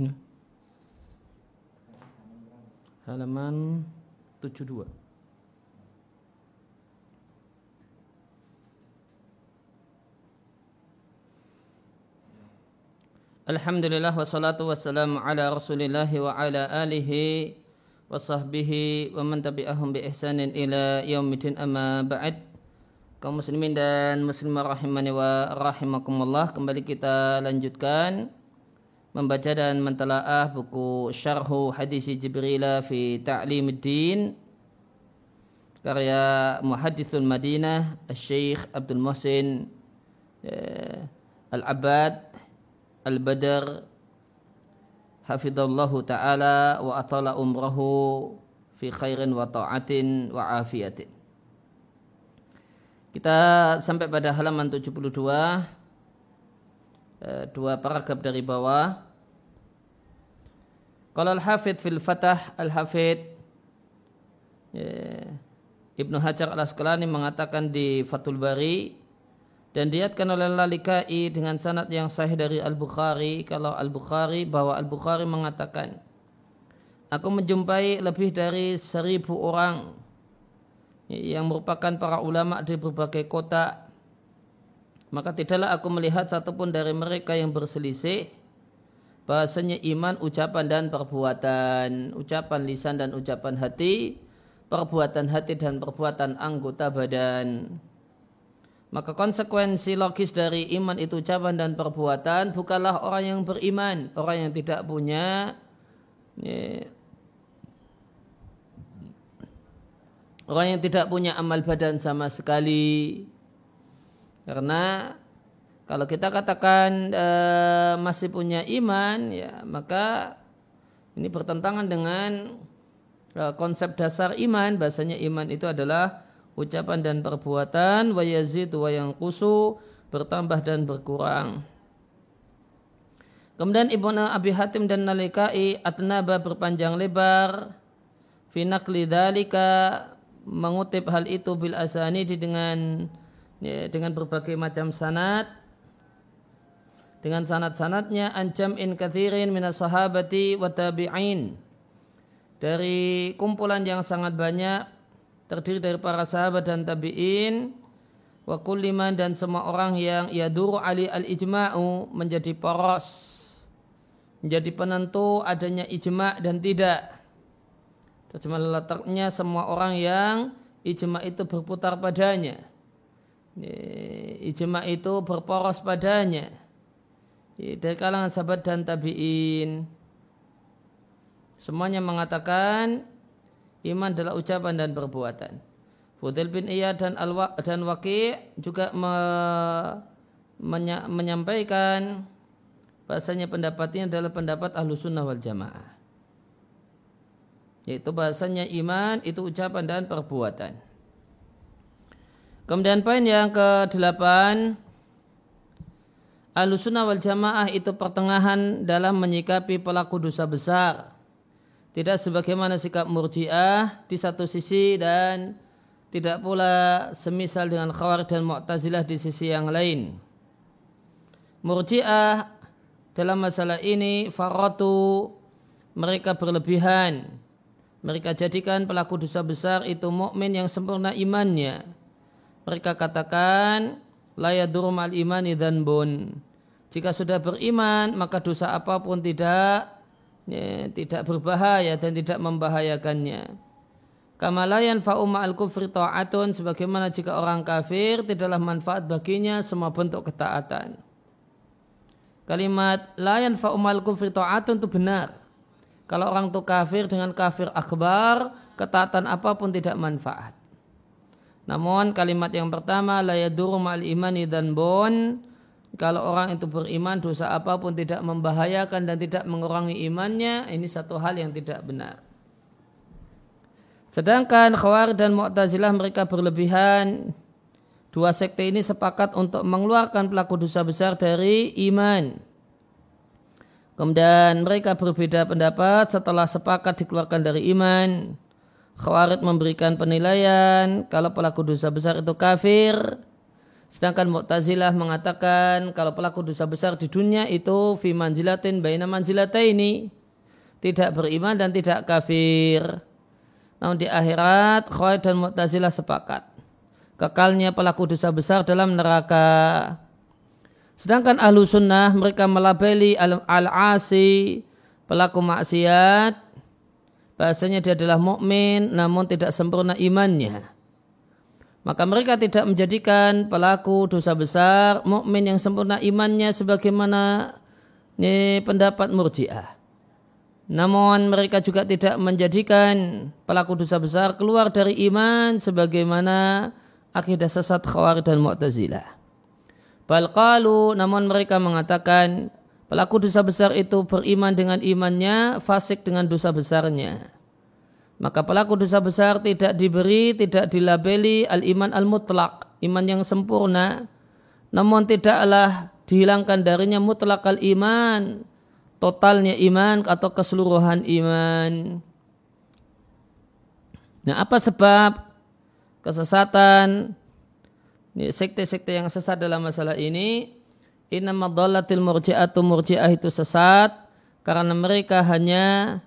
Ya. Halaman 72. Alhamdulillah wassalatu wassalamu ala rasulillah wa ala alihi wa sahbihi wa man tabi'ahum bi ihsanin ila yaumidin amma ba'd kaum muslimin dan muslimah rahimani wa rahimakumullah kembali kita lanjutkan membaca dan mentelaah buku Syarhu Hadisi Jibril fi Ta'limuddin karya Muhaddithul Madinah Syekh Abdul Muhsin eh, Al-Abad Al-Badr Hafidhallahu ta'ala wa atala umrahu fi khairin wa ta'atin wa afiyatin. Kita sampai pada halaman 72 Eh, dua paragraf dari bawah. Kalau Al-Hafidh fil Fatah Al-Hafidh ya, Ibnu Hajar Al-Asqalani mengatakan di Fathul Bari dan diatkan oleh Lalikai dengan sanad yang sahih dari Al-Bukhari kalau Al-Bukhari bahwa Al-Bukhari mengatakan Aku menjumpai lebih dari seribu orang yang merupakan para ulama di berbagai kota maka tidaklah aku melihat satupun dari mereka yang berselisih bahasanya iman ucapan dan perbuatan. Ucapan lisan dan ucapan hati perbuatan hati dan perbuatan anggota badan. Maka konsekuensi logis dari iman itu ucapan dan perbuatan bukanlah orang yang beriman orang yang tidak punya ya, orang yang tidak punya amal badan sama sekali karena kalau kita katakan e, masih punya iman, ya maka ini bertentangan dengan e, konsep dasar iman. Bahasanya iman itu adalah ucapan dan perbuatan, wa yazid wa yang kusu, bertambah dan berkurang. Kemudian Ibnu Abi Hatim dan Nalikai atnaba berpanjang lebar finakli dalika mengutip hal itu bil asani dengan ya, dengan berbagai macam sanat dengan sanat-sanatnya ancam in kathirin minas sahabati wa tabi'in. Dari kumpulan yang sangat banyak terdiri dari para sahabat dan tabi'in wa kulliman dan semua orang yang yaduru ali al-ijma'u menjadi poros menjadi penentu adanya ijma' dan tidak. Terjemah letaknya semua orang yang ijma' itu berputar padanya ijma itu berporos padanya. Dari kalangan sahabat dan tabi'in. Semuanya mengatakan iman adalah ucapan dan perbuatan. Fudel bin Iyad dan Al dan Waqi juga me, menya, menyampaikan bahasanya pendapatnya adalah pendapat ahlu sunnah wal jamaah. Yaitu bahasanya iman itu ucapan dan perbuatan Kemudian poin yang ke-8 Alusuna wal jamaah itu pertengahan dalam menyikapi pelaku dosa besar. Tidak sebagaimana sikap murjiah di satu sisi dan tidak pula semisal dengan khawar dan mu'tazilah di sisi yang lain. Murjiah dalam masalah ini faratu mereka berlebihan. Mereka jadikan pelaku dosa besar itu mukmin yang sempurna imannya mereka katakan layadur mal imani dan bun. Jika sudah beriman maka dosa apa pun tidak ya, tidak berbahaya dan tidak membahayakannya. Kamalayan fa'umma al kufri ta'atun sebagaimana jika orang kafir tidaklah manfaat baginya semua bentuk ketaatan. Kalimat layan fa'umma al kufri ta'atun itu benar. Kalau orang itu kafir dengan kafir akbar, ketaatan apa pun tidak manfaat. Namun kalimat yang pertama la yaduru ma'al imani dan bon kalau orang itu beriman dosa apa pun tidak membahayakan dan tidak mengurangi imannya ini satu hal yang tidak benar. Sedangkan Khawar dan Mu'tazilah mereka berlebihan Dua sekte ini sepakat untuk mengeluarkan pelaku dosa besar dari iman. Kemudian mereka berbeda pendapat setelah sepakat dikeluarkan dari iman. Khawarid memberikan penilaian kalau pelaku dosa besar itu kafir Sedangkan Mu'tazilah mengatakan kalau pelaku dosa besar di dunia itu fi manjilatin baina ini tidak beriman dan tidak kafir. Namun di akhirat Khawarij dan Mu'tazilah sepakat kekalnya pelaku dosa besar dalam neraka. Sedangkan ahlu sunnah mereka melabeli al-asi pelaku maksiat bahasanya dia adalah mukmin namun tidak sempurna imannya maka mereka tidak menjadikan pelaku dosa besar mukmin yang sempurna imannya sebagaimana ini pendapat murjiah. Namun mereka juga tidak menjadikan pelaku dosa besar keluar dari iman sebagaimana akidah sesat Khawarij dan Mu'tazilah. Balqalu namun mereka mengatakan pelaku dosa besar itu beriman dengan imannya, fasik dengan dosa besarnya maka pelaku dosa besar tidak diberi, tidak dilabeli al-iman al-mutlak, iman yang sempurna, namun tidaklah dihilangkan darinya mutlak al-iman, totalnya iman atau keseluruhan iman. Nah, apa sebab kesesatan sekte-sekte yang sesat dalam masalah ini? Inna madhallatil murji'atu murji'ah itu sesat karena mereka hanya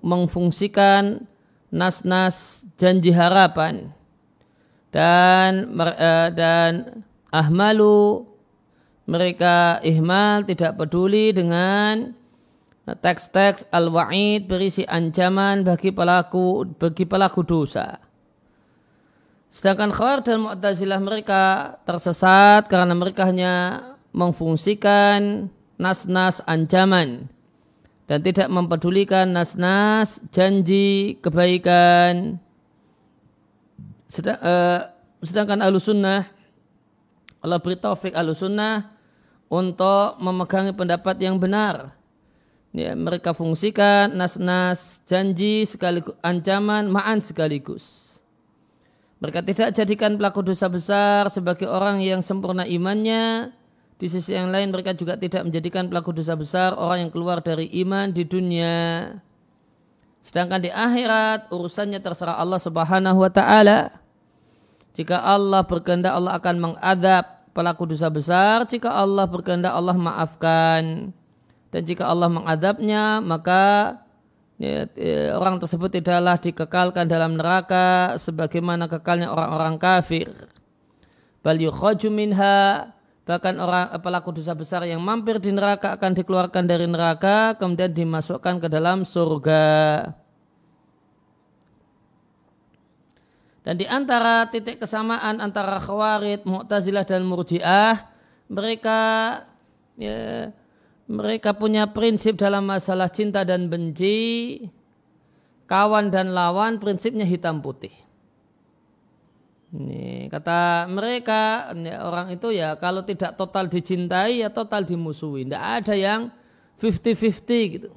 memfungsikan nas-nas janji harapan dan eh, dan ahmalu mereka ihmal tidak peduli dengan teks-teks al-wa'id berisi ancaman bagi pelaku bagi pelaku dosa. Sedangkan Khawar dan Mu'tazilah mereka tersesat karena mereka hanya memfungsikan nas-nas ancaman dan tidak mempedulikan nas-nas janji kebaikan. Uh, sedangkan ahlu sunnah Allah beri taufik ahlu sunnah untuk memegangi pendapat yang benar. Ya, mereka fungsikan nas-nas janji sekaligus ancaman ma'an sekaligus mereka tidak jadikan pelaku dosa besar sebagai orang yang sempurna imannya di sisi yang lain mereka juga tidak menjadikan pelaku dosa besar orang yang keluar dari iman di dunia. Sedangkan di akhirat urusannya terserah Allah Subhanahu wa taala. Jika Allah berkehendak Allah akan mengadab pelaku dosa besar, jika Allah berkehendak Allah maafkan. Dan jika Allah mengadabnya maka ya, ya, orang tersebut tidaklah dikekalkan dalam neraka sebagaimana kekalnya orang-orang kafir. Bal yukhaju minha Bahkan orang pelaku dosa besar yang mampir di neraka akan dikeluarkan dari neraka kemudian dimasukkan ke dalam surga. Dan di antara titik kesamaan antara Khawarid, Mu'tazilah dan Murji'ah, mereka ya, mereka punya prinsip dalam masalah cinta dan benci, kawan dan lawan prinsipnya hitam putih. Ini kata mereka orang itu ya kalau tidak total dicintai ya total dimusuhi. Tidak ada yang 50-50 gitu.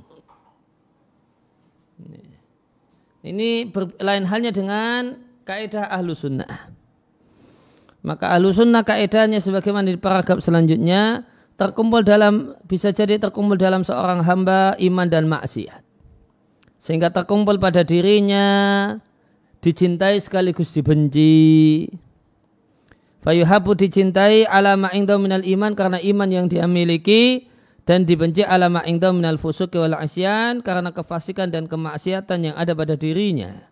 Ini ber, lain halnya dengan kaidah ahlu sunnah. Maka ahlu sunnah kaidahnya sebagaimana di paragraf selanjutnya terkumpul dalam bisa jadi terkumpul dalam seorang hamba iman dan maksiat. Sehingga terkumpul pada dirinya dicintai sekaligus dibenci. Fayuhabu dicintai ala ma'ingdaw minal iman karena iman yang dia miliki dan dibenci ala ma'ingdaw minal fusuki wal asyan karena kefasikan dan kemaksiatan yang ada pada dirinya.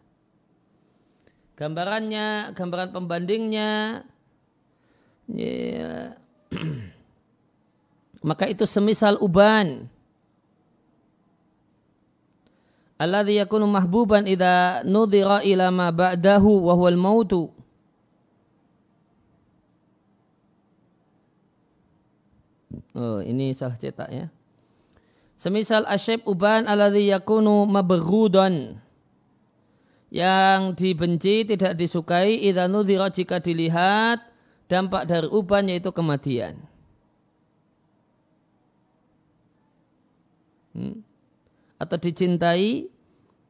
Gambarannya, gambaran pembandingnya, ya, maka itu semisal uban alladhi yakunu mahbuban idza nudhira ila ma ba'dahu wa huwal mautu Oh, ini salah cetak ya. Semisal asyib uban alladhi yakunu mabghudan yang dibenci tidak disukai idza nudhira jika dilihat dampak dari uban yaitu kematian. Hmm. Atau dicintai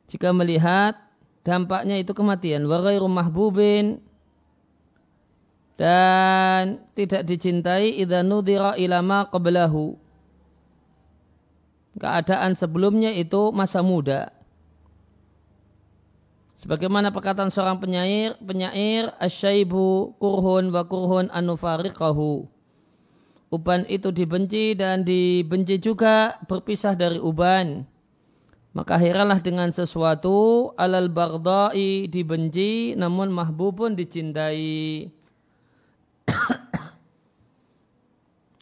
jika melihat dampaknya itu kematian wa ghairu mahbubin dan tidak dicintai idza nudhira ila ma qablahu keadaan sebelumnya itu masa muda Sebagaimana perkataan seorang penyair, penyair asyaibu kurhun wa kurhun anufariqahu. Uban itu dibenci dan dibenci juga berpisah dari uban. Maka heranlah dengan sesuatu alal bardai dibenci namun mahbubun dicintai.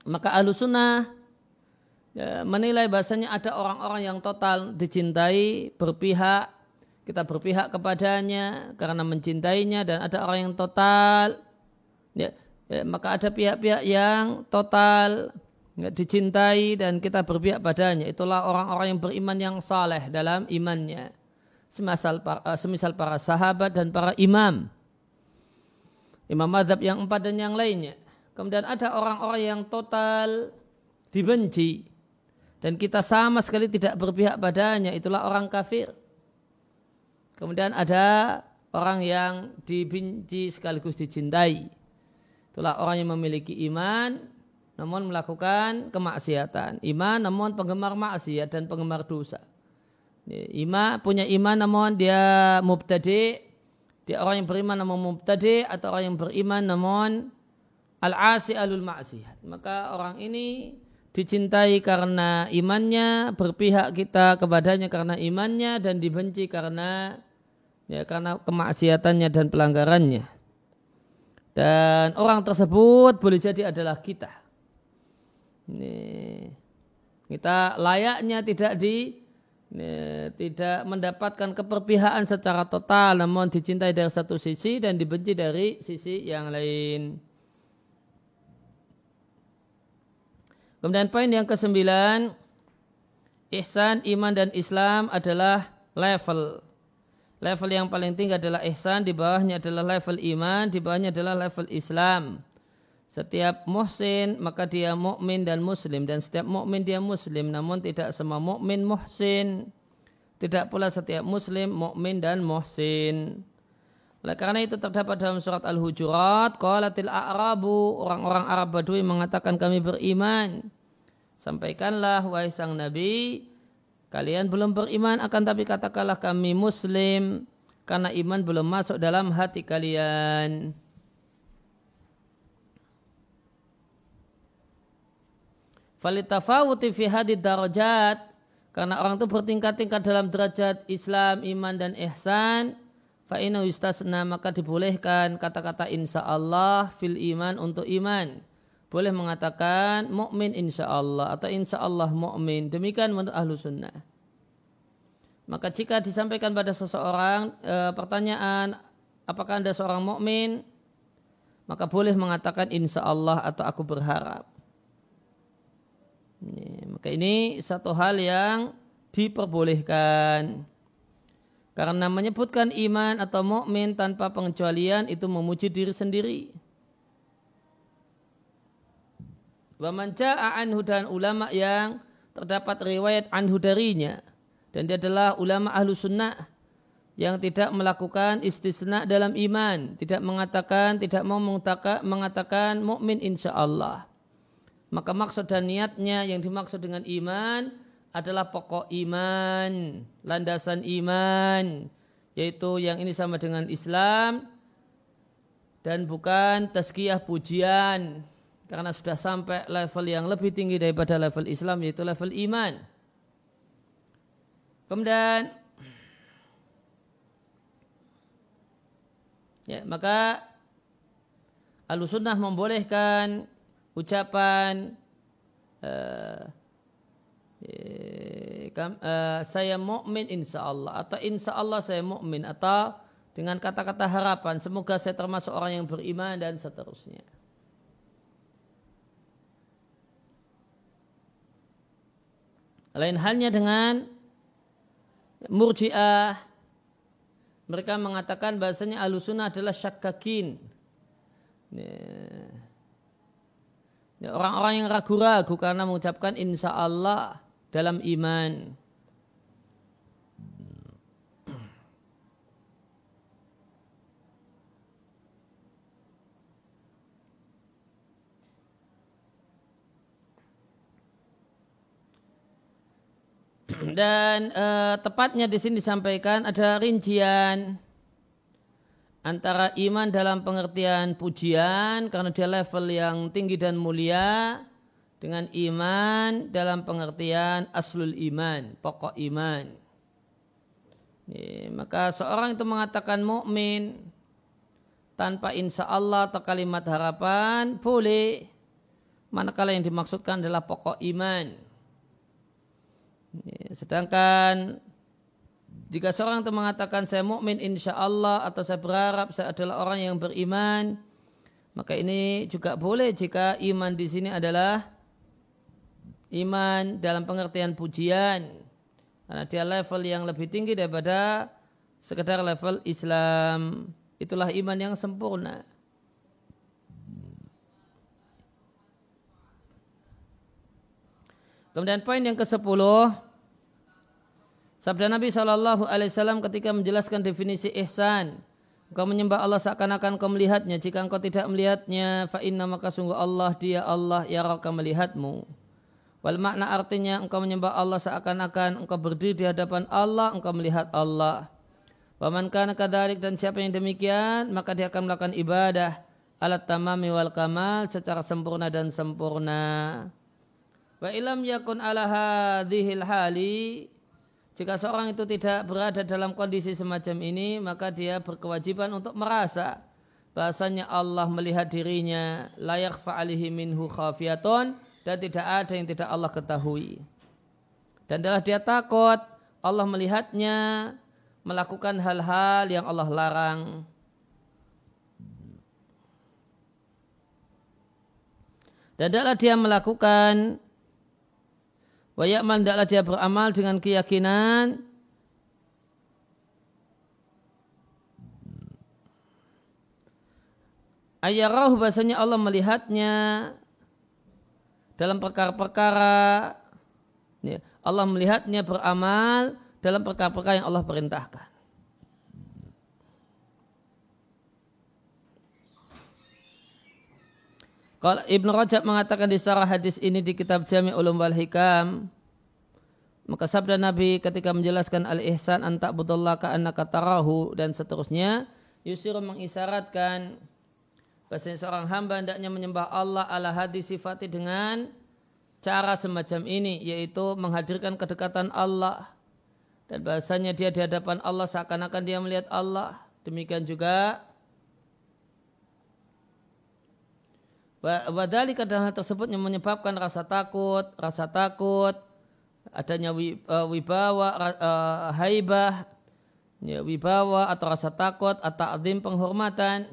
Maka alusunah ya, menilai bahasanya ada orang-orang yang total dicintai, berpihak kita berpihak kepadanya karena mencintainya dan ada orang yang total ya, ya maka ada pihak-pihak yang total ya, dicintai dan kita berpihak padanya. Itulah orang-orang yang beriman yang saleh dalam imannya. Semisal para, eh, semisal para sahabat dan para imam. Imam madhab yang empat dan yang lainnya. Kemudian ada orang-orang yang total dibenci. Dan kita sama sekali tidak berpihak padanya. Itulah orang kafir. Kemudian ada orang yang dibenci sekaligus dicintai. Itulah orang yang memiliki iman namun melakukan kemaksiatan. Iman namun penggemar maksiat dan penggemar dosa. Iman punya iman namun dia mubtadi, dia orang yang beriman namun mubtadi atau orang yang beriman namun al-asi alul maksiat. Maka orang ini dicintai karena imannya, berpihak kita kepadanya karena imannya dan dibenci karena ya karena kemaksiatannya dan pelanggarannya. Dan orang tersebut boleh jadi adalah kita. Ini, kita layaknya tidak di ini, tidak mendapatkan keperpihakan secara total namun dicintai dari satu sisi dan dibenci dari sisi yang lain. Kemudian poin yang kesembilan, ihsan, iman dan Islam adalah level level yang paling tinggi adalah ihsan, di bawahnya adalah level iman, di bawahnya adalah level Islam. Setiap muhsin maka dia mukmin dan muslim dan setiap mukmin dia muslim namun tidak semua mukmin muhsin. Tidak pula setiap muslim mukmin dan muhsin. Oleh karena itu terdapat dalam surat Al-Hujurat, qalatil a'rabu, orang-orang Arab Badui mengatakan kami beriman. Sampaikanlah wahai sang Nabi, Kalian belum beriman akan tapi katakanlah kami muslim karena iman belum masuk dalam hati kalian. Falitafawuti fi hadid darajat karena orang itu bertingkat-tingkat dalam derajat Islam, iman dan ihsan. Fa'ina istasna maka dibolehkan kata-kata insya Allah fil iman untuk iman. Boleh mengatakan mukmin insya Allah atau insya Allah mukmin. Demikian menurut ahlu sunnah. Maka jika disampaikan pada seseorang e, pertanyaan apakah anda seorang mukmin, maka boleh mengatakan insya Allah atau aku berharap. Ini, maka ini satu hal yang diperbolehkan. Karena menyebutkan iman atau mukmin tanpa pengecualian itu memuji diri sendiri. Wa man anhu dan ulama yang terdapat riwayat anhu darinya dan dia adalah ulama ahlu sunnah yang tidak melakukan istisna dalam iman, tidak mengatakan, tidak mau mengatakan mukmin insya Allah. Maka maksud dan niatnya yang dimaksud dengan iman adalah pokok iman, landasan iman, yaitu yang ini sama dengan Islam dan bukan tazkiyah pujian karena sudah sampai level yang lebih tinggi daripada level Islam yaitu level iman. Kemudian ya, maka Alusunnah membolehkan ucapan uh, uh, saya mukmin insya Allah atau insya Allah saya mukmin atau dengan kata-kata harapan semoga saya termasuk orang yang beriman dan seterusnya. Lain halnya dengan Murji'ah mereka mengatakan bahasanya alusuna adalah syakkakin. Orang-orang yang ragu-ragu karena mengucapkan insya Allah dalam iman. Dan uh, tepatnya di sini disampaikan ada rincian antara iman dalam pengertian pujian karena dia level yang tinggi dan mulia dengan iman dalam pengertian aslul iman, pokok iman. Ya, maka seorang itu mengatakan mukmin tanpa insya Allah atau kalimat harapan boleh manakala yang dimaksudkan adalah pokok iman. Sedangkan jika seorang itu mengatakan saya mukmin insya Allah atau saya berharap saya adalah orang yang beriman, maka ini juga boleh jika iman di sini adalah iman dalam pengertian pujian. Karena dia level yang lebih tinggi daripada sekedar level Islam. Itulah iman yang sempurna. Kemudian poin yang ke-10 Sabda Nabi Shallallahu Alaihi Wasallam ketika menjelaskan definisi ihsan, engkau menyembah Allah seakan-akan kau melihatnya. Jika engkau tidak melihatnya, fa inna maka sungguh Allah dia Allah ya raka melihatmu. Wal makna artinya engkau menyembah Allah seakan-akan engkau berdiri di hadapan Allah, engkau melihat Allah. Waman kana kadalik dan siapa yang demikian, maka dia akan melakukan ibadah alat tamami wal kamal secara sempurna dan sempurna. Wa ilam yakun ala hadhil hali jika seorang itu tidak berada dalam kondisi semacam ini, maka dia berkewajiban untuk merasa bahasanya Allah melihat dirinya layak fa'alihi minhu khafiyatun dan tidak ada yang tidak Allah ketahui. Dan adalah dia takut Allah melihatnya melakukan hal-hal yang Allah larang. Dan adalah dia melakukan Wa ya'mal tidaklah dia beramal dengan keyakinan Ayarahu bahasanya Allah melihatnya dalam perkara-perkara ya, Allah melihatnya beramal dalam perkara-perkara yang Allah perintahkan. Kalau Ibn Rajab mengatakan di sarah hadis ini di kitab Jami Ulum wal Hikam, maka sabda Nabi ketika menjelaskan al-ihsan antak budallah ka'annaka tarahu dan seterusnya, Yusir mengisyaratkan bahasanya seorang hamba hendaknya menyembah Allah ala hadis sifati dengan cara semacam ini, yaitu menghadirkan kedekatan Allah. Dan bahasanya dia di hadapan Allah seakan-akan dia melihat Allah. Demikian juga Wadali kadang tersebut yang menyebabkan rasa takut, rasa takut, adanya e, wibawa, e, haibah, ya, wibawa atau rasa takut atau adim penghormatan.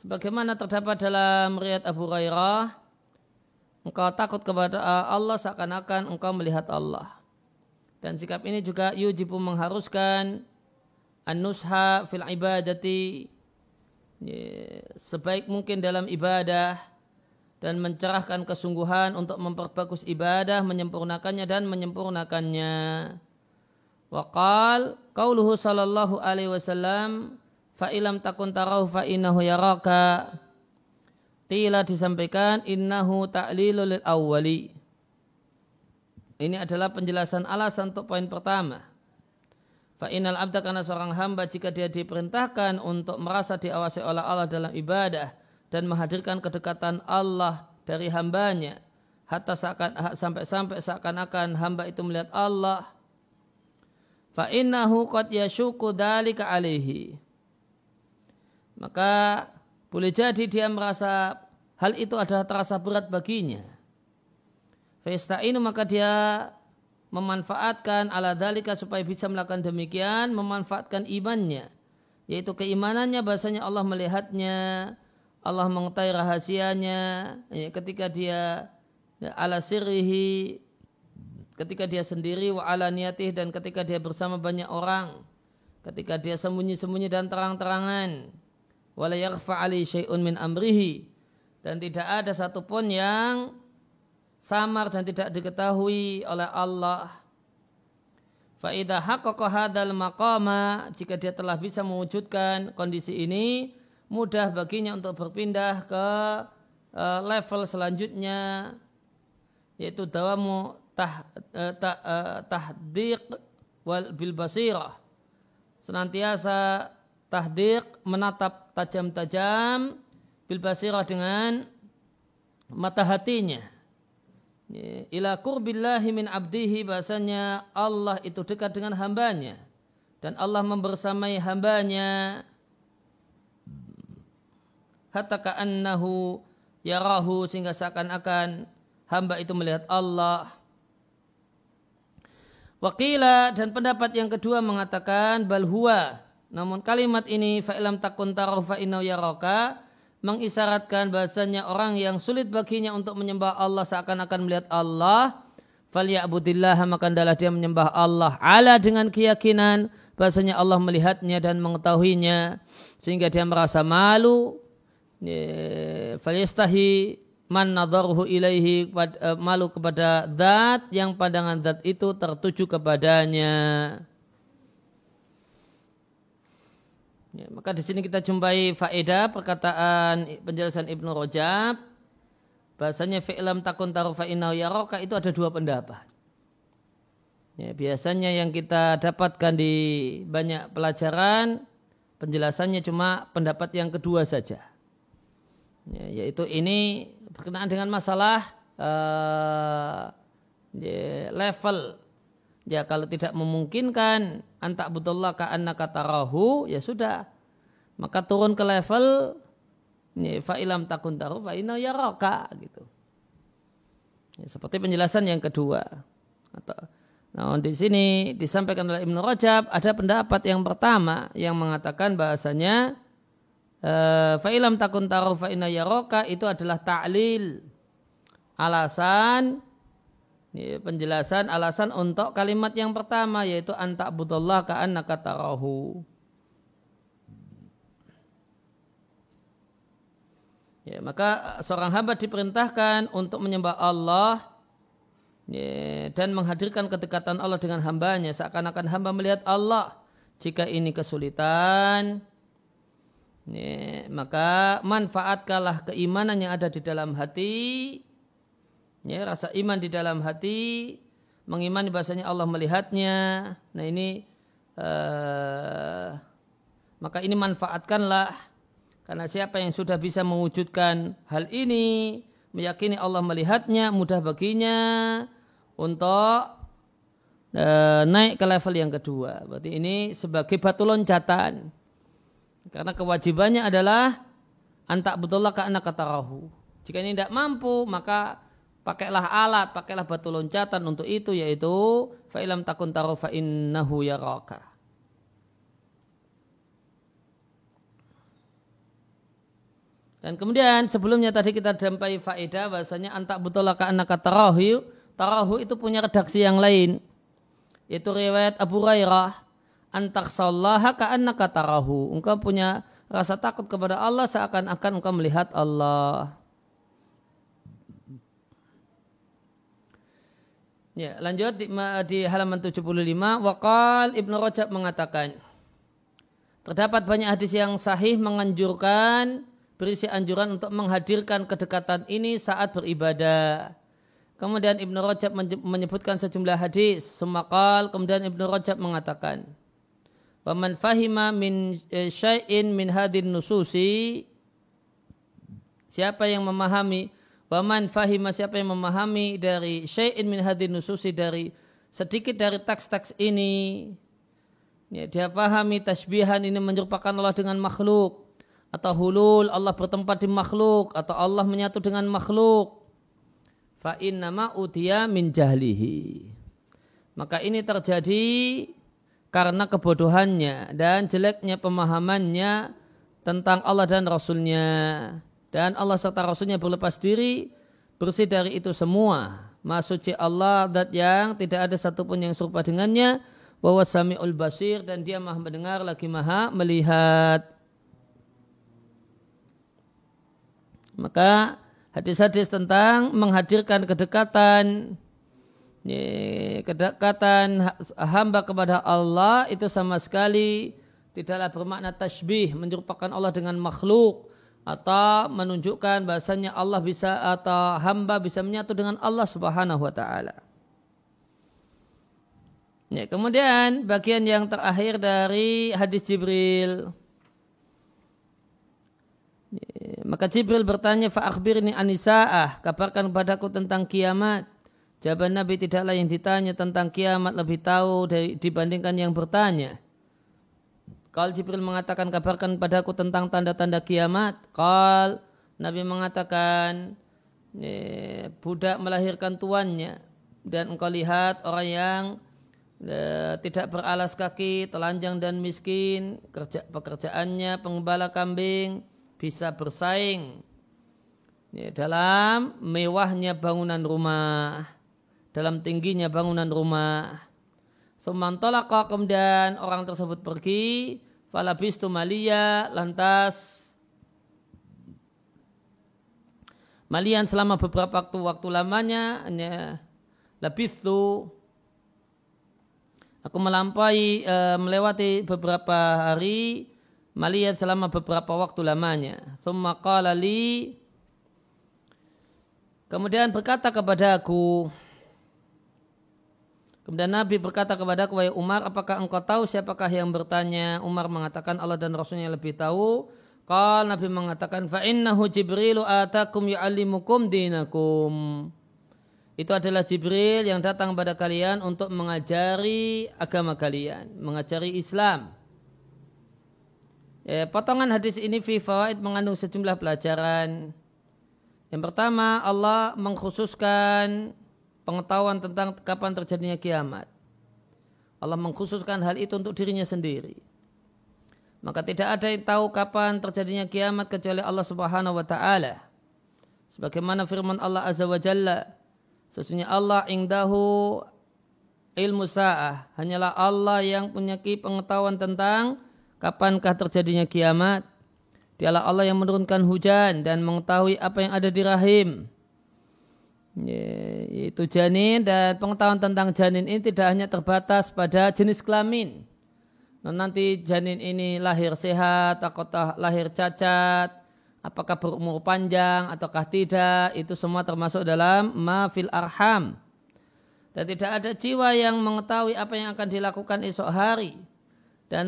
Sebagaimana terdapat dalam riat Abu Hurairah, engkau takut kepada Allah seakan-akan engkau melihat Allah. Dan sikap ini juga yujibu mengharuskan an-nusha fil ibadati sebaik mungkin dalam ibadah dan mencerahkan kesungguhan untuk memperbagus ibadah, menyempurnakannya dan menyempurnakannya. Waqal qauluhu sallallahu alaihi wasallam fa ilam takun tarahu fa innahu yaraka. Qila disampaikan innahu ta'lilul lil awwali. Ini adalah penjelasan alasan untuk poin pertama. Fa'inal abda karena seorang hamba jika dia diperintahkan untuk merasa diawasi oleh Allah dalam ibadah dan menghadirkan kedekatan Allah dari hambanya hatta seakan, sampai-sampai seakan-akan hamba itu melihat Allah fa'innahu qad yashuku dalika alaihi. Maka boleh jadi dia merasa hal itu adalah terasa berat baginya. Fa'ista'inu maka dia memanfaatkan ala dalika supaya bisa melakukan demikian, memanfaatkan imannya. Yaitu keimanannya bahasanya Allah melihatnya, Allah mengetahui rahasianya, ya, ketika dia ya, ala sirrihi, ketika dia sendiri wa ala niatih dan ketika dia bersama banyak orang, ketika dia sembunyi-sembunyi dan terang-terangan, wala yakhfa ali syai'un min amrihi dan tidak ada satupun yang samar dan tidak diketahui oleh Allah. Faidah haqqaqa hadal maqama jika dia telah bisa mewujudkan kondisi ini mudah baginya untuk berpindah ke uh, level selanjutnya yaitu dawamu tah, uh, tah, uh, tahdiq wal bil basirah senantiasa tahdiq menatap tajam-tajam bil basirah dengan mata hatinya. Ila kurbillahi min abdihi bahasanya Allah itu dekat dengan hambanya. Dan Allah membersamai hambanya. Hatta ka'annahu yarahu sehingga seakan-akan hamba itu melihat Allah. Wakila dan pendapat yang kedua mengatakan balhua. Namun kalimat ini fa'ilam takun taruh fa'inau yaraka mengisyaratkan bahasanya orang yang sulit baginya untuk menyembah Allah seakan-akan melihat Allah. Falyabudillah maka adalah dia menyembah Allah. Ala dengan keyakinan bahasanya Allah melihatnya dan mengetahuinya sehingga dia merasa malu. Falyastahi man nadarhu ilaihi eh, malu kepada zat yang pandangan zat itu tertuju kepadanya Ya, maka di sini kita jumpai faedah perkataan penjelasan Ibnu Rajab bahasanya fi'lam takun tarufa inau yaroka itu ada dua pendapat. Ya, biasanya yang kita dapatkan di banyak pelajaran penjelasannya cuma pendapat yang kedua saja. Ya, yaitu ini berkenaan dengan masalah uh, ya, level Ya kalau tidak memungkinkan antak butullah ka annaka tarahu ya sudah. Maka turun ke level ya, fa'ilam takun taruh fa'ina yaraka gitu. Ya, seperti penjelasan yang kedua. Atau, nah di sini disampaikan oleh Ibnu Rajab ada pendapat yang pertama yang mengatakan bahasanya uh, fa'ilam takun taruh fa'ina yaraka itu adalah ta'lil alasan penjelasan alasan untuk kalimat yang pertama yaitu antak budallah ka'annaka tarahu. Ya, maka seorang hamba diperintahkan untuk menyembah Allah ya, dan menghadirkan kedekatan Allah dengan hambanya seakan-akan hamba melihat Allah. Jika ini kesulitan, ya, maka manfaatkanlah keimanan yang ada di dalam hati ya, rasa iman di dalam hati, mengimani bahasanya Allah melihatnya. Nah ini uh, maka ini manfaatkanlah karena siapa yang sudah bisa mewujudkan hal ini, meyakini Allah melihatnya, mudah baginya untuk uh, naik ke level yang kedua. Berarti ini sebagai batu loncatan. Karena kewajibannya adalah antak betullah ke anak katarahu. Jika ini tidak mampu, maka pakailah alat, pakailah batu loncatan untuk itu yaitu fa'ilam takun fa'innahu yaraka. Dan kemudian sebelumnya tadi kita jampai faedah bahasanya antak butolaka anaka tarahu, tarahu itu punya redaksi yang lain. Yaitu riwayat Abu Rairah antak sallaha ka annaka tarahu. Engkau punya rasa takut kepada Allah seakan-akan engkau melihat Allah. Ya, lanjut di, di halaman 75 Wakal Ibnu Rajab mengatakan terdapat banyak hadis yang sahih menganjurkan berisi anjuran untuk menghadirkan kedekatan ini saat beribadah. Kemudian Ibnu Rajab menyebutkan sejumlah hadis. Semakal kemudian Ibnu Rajab mengatakan Waman fahima min eh, syai'in min hadin nususi Siapa yang memahami Waman fahima siapa yang memahami dari syai'in min hadin nususi dari sedikit dari teks-teks ini ya, dia pahami tasbihan ini menyerupakan Allah dengan makhluk atau hulul Allah bertempat di makhluk atau Allah menyatu dengan makhluk. Fa nama utia min jahlihi. Maka ini terjadi karena kebodohannya dan jeleknya pemahamannya tentang Allah dan Rasulnya dan Allah serta Rasulnya berlepas diri bersih dari itu semua. Maksudnya Allah dat yang tidak ada satupun yang serupa dengannya bahwa sami'ul basir dan dia maha mendengar lagi maha melihat. Maka hadis-hadis tentang menghadirkan kedekatan kedekatan hamba kepada Allah itu sama sekali tidaklah bermakna tasbih menyerupakan Allah dengan makhluk atau menunjukkan bahasanya Allah bisa atau hamba bisa menyatu dengan Allah Subhanahu wa taala. Ya, kemudian bagian yang terakhir dari hadis Jibril. Ya, maka Jibril bertanya, "Fa'akhbirni anisa'ah, kabarkan kepadaku tentang kiamat." Jawaban Nabi tidaklah yang ditanya tentang kiamat lebih tahu dibandingkan yang bertanya. Kalau Jibril mengatakan kabarkan padaku tentang tanda-tanda kiamat. Kal Nabi mengatakan budak melahirkan tuannya dan engkau lihat orang yang e, tidak beralas kaki, telanjang dan miskin, kerja pekerjaannya pengembala kambing bisa bersaing ya, dalam mewahnya bangunan rumah, dalam tingginya bangunan rumah. Sumantolaka kemudian orang tersebut pergi. Falabistu malia lantas Malian selama beberapa waktu waktu lamanya hanya labistu. Aku melampaui e, melewati beberapa hari malian selama beberapa waktu lamanya. Summa qala Kemudian berkata kepada aku Kemudian Nabi berkata kepada Wahai Umar, apakah engkau tahu siapakah yang bertanya? Umar mengatakan Allah dan Rasulnya lebih tahu. Kal Nabi mengatakan, Fa'innahu Jibrilu atakum yu'allimukum dinakum. Itu adalah Jibril yang datang pada kalian untuk mengajari agama kalian, mengajari Islam. Ya, potongan hadis ini fi fawaid mengandung sejumlah pelajaran. Yang pertama, Allah mengkhususkan pengetahuan tentang kapan terjadinya kiamat. Allah mengkhususkan hal itu untuk dirinya sendiri. Maka tidak ada yang tahu kapan terjadinya kiamat kecuali Allah Subhanahu wa taala. Sebagaimana firman Allah Azza wa Jalla, sesungguhnya Allah ingdahu ilmu sa'ah. Hanyalah Allah yang punya pengetahuan tentang kapankah terjadinya kiamat. Dialah Allah yang menurunkan hujan dan mengetahui apa yang ada di rahim itu janin dan pengetahuan tentang janin ini tidak hanya terbatas pada jenis kelamin. Nah, nanti janin ini lahir sehat atau lahir cacat, apakah berumur panjang ataukah tidak, itu semua termasuk dalam mafil arham. Dan tidak ada jiwa yang mengetahui apa yang akan dilakukan esok hari. Dan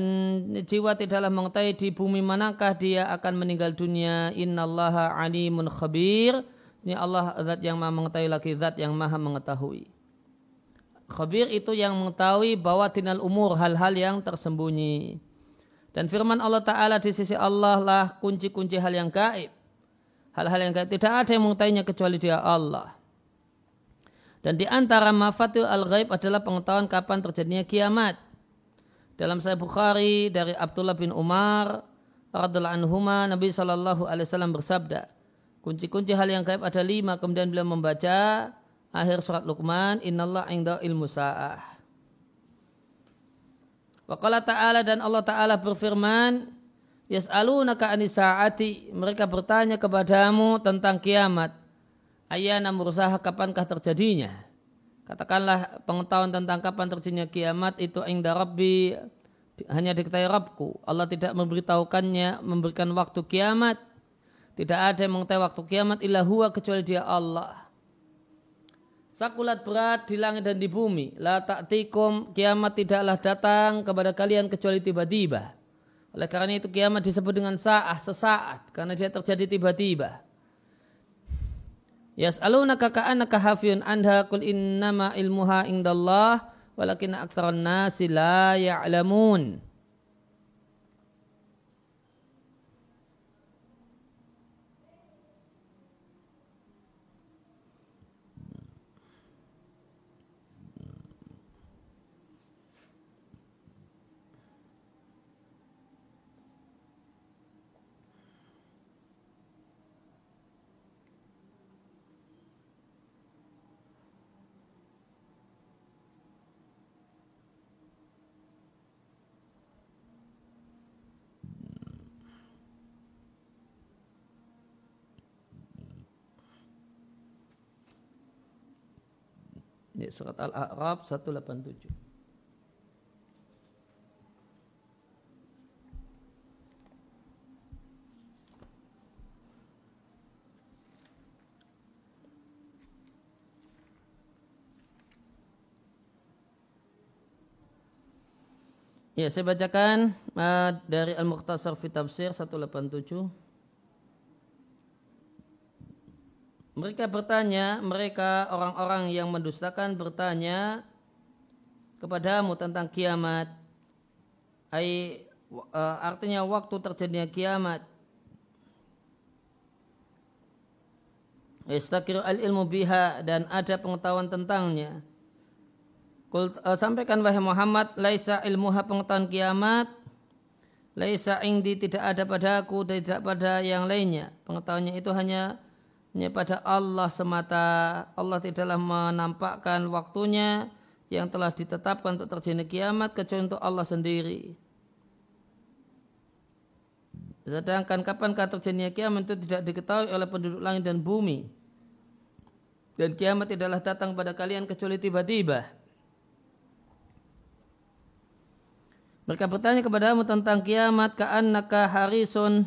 jiwa tidaklah mengetahui di bumi manakah dia akan meninggal dunia. Innallaha alimun khabir ini Allah zat yang maha mengetahui lagi zat yang maha mengetahui. Khabir itu yang mengetahui bahwa tinal umur hal-hal yang tersembunyi. Dan firman Allah Ta'ala di sisi Allah lah kunci-kunci hal yang gaib. Hal-hal yang gaib tidak ada yang mengetahuinya kecuali dia Allah. Dan di antara mafatil al-ghaib adalah pengetahuan kapan terjadinya kiamat. Dalam Sahih Bukhari dari Abdullah bin Umar radhiallahu anhuma Nabi sallallahu alaihi wasallam bersabda, Kunci-kunci hal yang gaib ada lima. Kemudian beliau membaca akhir surat Luqman. Innallah inda ilmu sa'ah. Waqala ta'ala dan Allah ta'ala berfirman. Yas'alunaka anisa'ati. Mereka bertanya kepadamu tentang kiamat. Ayana berusaha kapankah terjadinya. Katakanlah pengetahuan tentang kapan terjadinya kiamat itu inda Rabbi hanya diketahui Rabbku. Allah tidak memberitahukannya, memberikan waktu kiamat tidak ada yang mengetahui waktu kiamat illa huwa kecuali dia Allah. Sakulat berat di langit dan di bumi. La ta'tikum kiamat tidaklah datang kepada kalian kecuali tiba-tiba. Oleh karena itu kiamat disebut dengan sa'ah, sesaat. Karena dia terjadi tiba-tiba. Yas'alunaka ka'annaka hafiyun anha kul innama ilmuha indallah walakin aktsaran nasi la ya'lamun. Ya, surat Al-A'raf 187. Ya, saya bacakan uh, dari Al-Mukhtasar fi Tafsir 187. Mereka bertanya, mereka orang-orang yang mendustakan bertanya kepadamu tentang kiamat. Ai, uh, artinya waktu terjadinya kiamat. Istakir al ilmu biha dan ada pengetahuan tentangnya. Uh, sampaikan wahai Muhammad, laisa ilmuha pengetahuan kiamat, laisa indi tidak ada padaku tidak pada yang lainnya. Pengetahuannya itu hanya hanya pada Allah semata. Allah tidaklah menampakkan waktunya yang telah ditetapkan untuk terjadi kiamat kecuali untuk Allah sendiri. Sedangkan kapankah terjadinya kiamat itu tidak diketahui oleh penduduk langit dan bumi. Dan kiamat tidaklah datang pada kalian kecuali tiba-tiba. Mereka bertanya kepadamu tentang kiamat ka'annaka harisun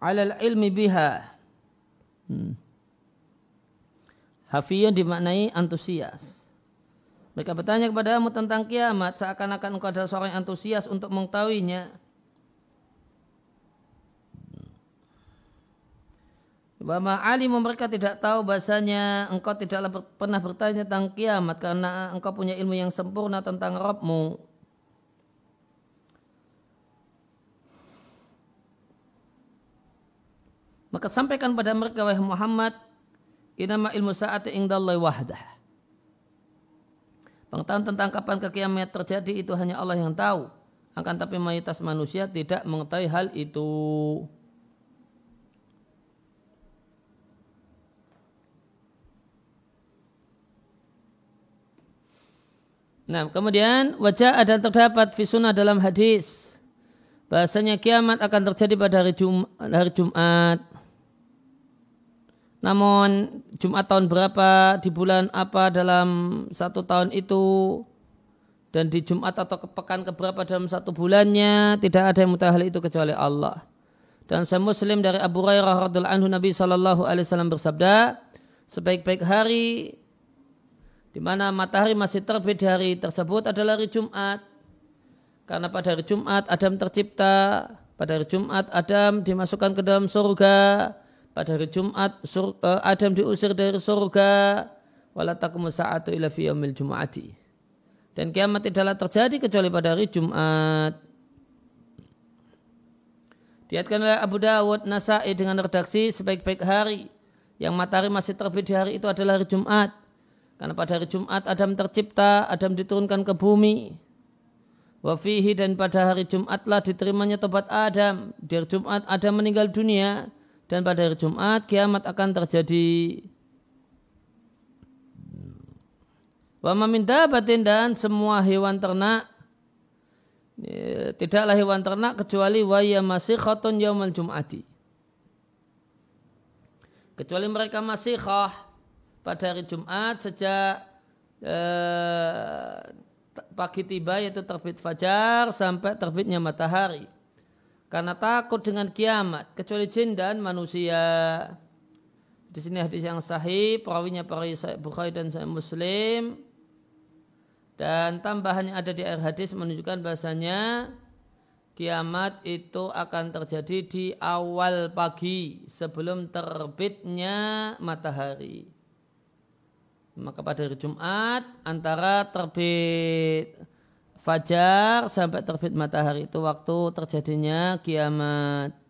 alal ilmi biha. Hmm. Hafiyun dimaknai antusias. Mereka bertanya kepadamu tentang kiamat seakan-akan engkau adalah seorang yang antusias untuk mengetahuinya. Bahwa alimu mereka tidak tahu bahasanya engkau tidaklah pernah bertanya tentang kiamat karena engkau punya ilmu yang sempurna tentang Rabbmu. Maka sampaikan pada mereka wahai Muhammad, inama ilmu saat ingdallahi wahdah. Pengetahuan tentang kapan kekiamat terjadi itu hanya Allah yang tahu. Akan tapi mayoritas manusia tidak mengetahui hal itu. Nah, kemudian wajah ada terdapat fisuna dalam hadis bahasanya kiamat akan terjadi pada hari, Jum hari Jumat. Namun Jumat tahun berapa, di bulan apa dalam satu tahun itu, dan di Jumat atau pekan keberapa dalam satu bulannya, tidak ada yang mengetahui hal itu kecuali Allah. Dan saya Muslim dari Abu Hurairah radhiallahu anhu Nabi Shallallahu alaihi wasallam bersabda, sebaik-baik hari di mana matahari masih terbit di hari tersebut adalah hari Jumat. Karena pada hari Jumat Adam tercipta, pada hari Jumat Adam dimasukkan ke dalam surga, pada hari Jumat surga, eh, Adam diusir dari surga wala taqumu sa'atu ila fi yaumil jum'ati. Dan kiamat tidaklah terjadi kecuali pada hari Jumat. Diatkan oleh Abu Dawud Nasai dengan redaksi sebaik-baik hari yang matahari masih terbit di hari itu adalah hari Jumat. Karena pada hari Jumat Adam tercipta, Adam diturunkan ke bumi. Wafihi dan pada hari Jumatlah diterimanya tobat Adam. Di hari Jumat Adam meninggal dunia dan pada hari Jumat kiamat akan terjadi. Wa maminda batin dan semua hewan ternak tidaklah hewan ternak kecuali waya masih khoton yaumal jum'ati. Kecuali mereka masih khah pada hari Jumat sejak eh, pagi tiba yaitu terbit fajar sampai terbitnya matahari karena takut dengan kiamat kecuali jin dan manusia. Di sini hadis yang sahih, perawinya para Bukhari dan Muslim. Dan tambahan yang ada di air hadis menunjukkan bahasanya kiamat itu akan terjadi di awal pagi sebelum terbitnya matahari. Maka pada hari Jumat antara terbit fajar sampai terbit matahari itu waktu terjadinya kiamat.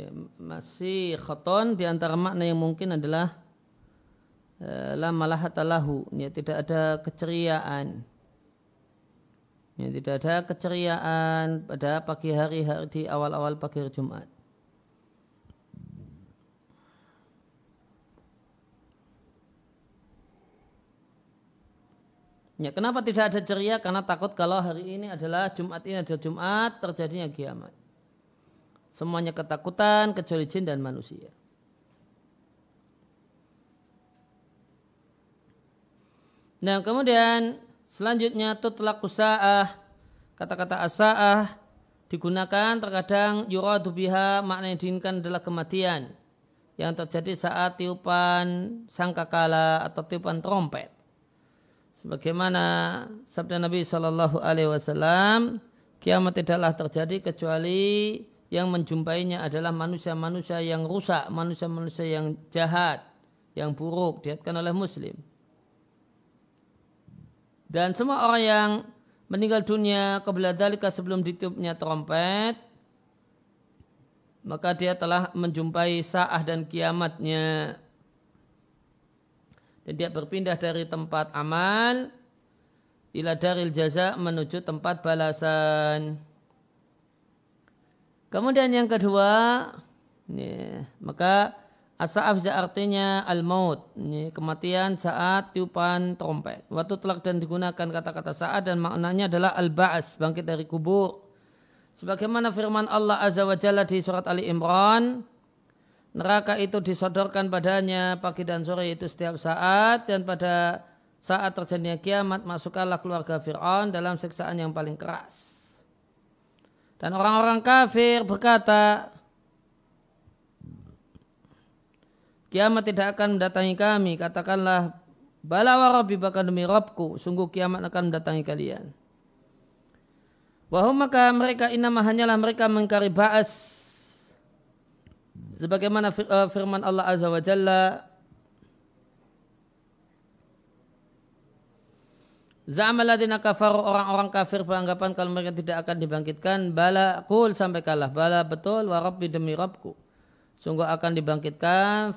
ya, masih khoton di antara makna yang mungkin adalah eh, la malahatalahu ya tidak ada keceriaan ya tidak ada keceriaan pada pagi hari, hari di awal-awal pagi hari Jumat Ya, kenapa tidak ada ceria? Karena takut kalau hari ini adalah Jumat ini adalah Jumat terjadinya kiamat. Semuanya ketakutan kecuali jin dan manusia. Nah kemudian selanjutnya tutlaq sa'ah. Kata-kata asa'ah digunakan terkadang yuradu biha makna yang diinginkan adalah kematian. Yang terjadi saat tiupan sangkakala atau tiupan trompet. Sebagaimana sabda Nabi Shallallahu Alaihi Wasallam kiamat tidaklah terjadi kecuali yang menjumpainya adalah manusia-manusia yang rusak, manusia-manusia yang jahat, yang buruk, diatkan oleh Muslim. Dan semua orang yang meninggal dunia kebelah dalika sebelum ditiupnya trompet, maka dia telah menjumpai sa'ah dan kiamatnya dan dia berpindah dari tempat amal ila daril jaza menuju tempat balasan. Kemudian yang kedua, ya, maka asaaf artinya al-maut, ya, kematian saat tiupan trompet. Waktu telak dan digunakan kata-kata saat dan maknanya adalah al-ba'as, bangkit dari kubur. Sebagaimana firman Allah Azza wa Jalla di surat Ali Imran, neraka itu disodorkan padanya pagi dan sore itu setiap saat dan pada saat terjadinya kiamat masukkanlah keluarga Fir'aun dalam siksaan yang paling keras. Dan orang-orang kafir berkata, kiamat tidak akan mendatangi kami. Katakanlah, bala warabi demi Robku, sungguh kiamat akan mendatangi kalian. Wahum maka mereka inama hanyalah mereka mengkari ba'as sebagaimana eh, firman Allah Azza wa Jalla Za'amal ladina kafar orang-orang kafir beranggapan kalau mereka tidak akan dibangkitkan bala kul sampai kalah bala betul wa rabbi demi Rabbku sungguh akan dibangkitkan